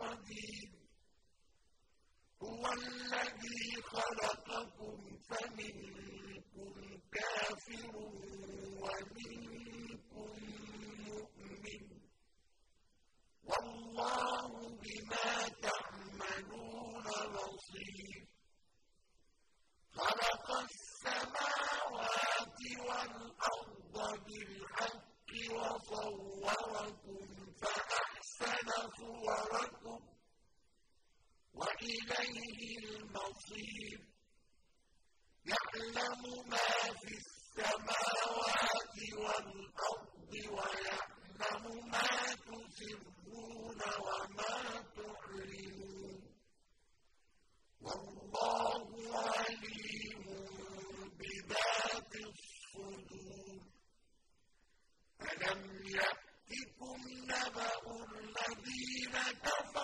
قدير. هو الذي خلقكم فمنكم كافر ومنكم وإليه المصير. يعلم ما في السماوات والأرض ويعلم ما تسرون وما تعلنون. والله عليم بذات الصدور. ألم يأتكم نبأ الذين كفروا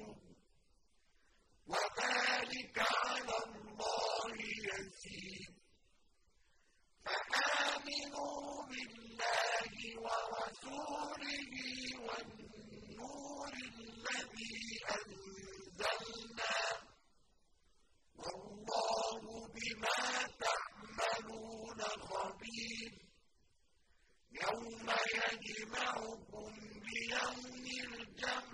عَمِلْتُمْ ۚ وَذَٰلِكَ عَلَى اللَّهِ يَسِيرٌ. فَآمِنُوا بِاللَّهِ وَرَسُولِهِ الَّذِي أَنزَلْنَا ۚ. وَاللَّهُ بِمَا تَعْمَلُونَ خَبِيرٌ. يَوْمَ يَجْمَعُكُمْ لِيَوْمِ الْجَمْعِ ۖ.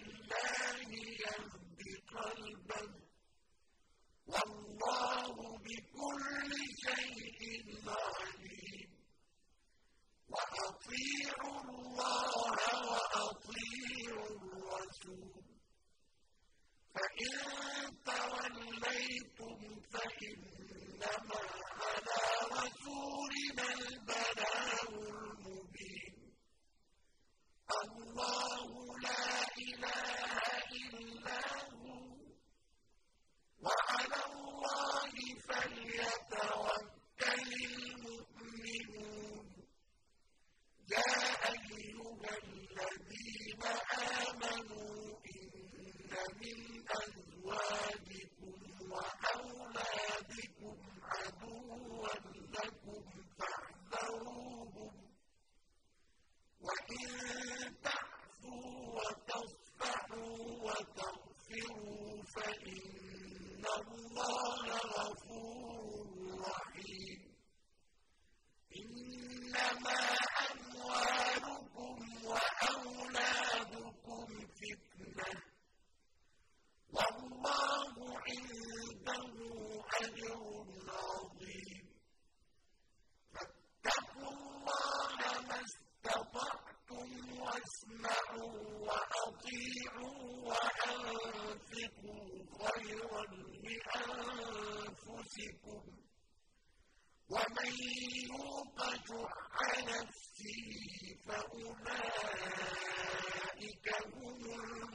يَهْدِ قَلْبَهُ ۚ وَاللَّهُ بِكُلِّ شَيْءٍ عَلِيمٌ وَأَطِيعُوا اللَّهَ وَأَطِيعُوا الرَّسُولَ ۚ فَإِن تَوَلَّيْتُمْ فَإِنَّمَا فَأُولَٰئِكَ هُمُ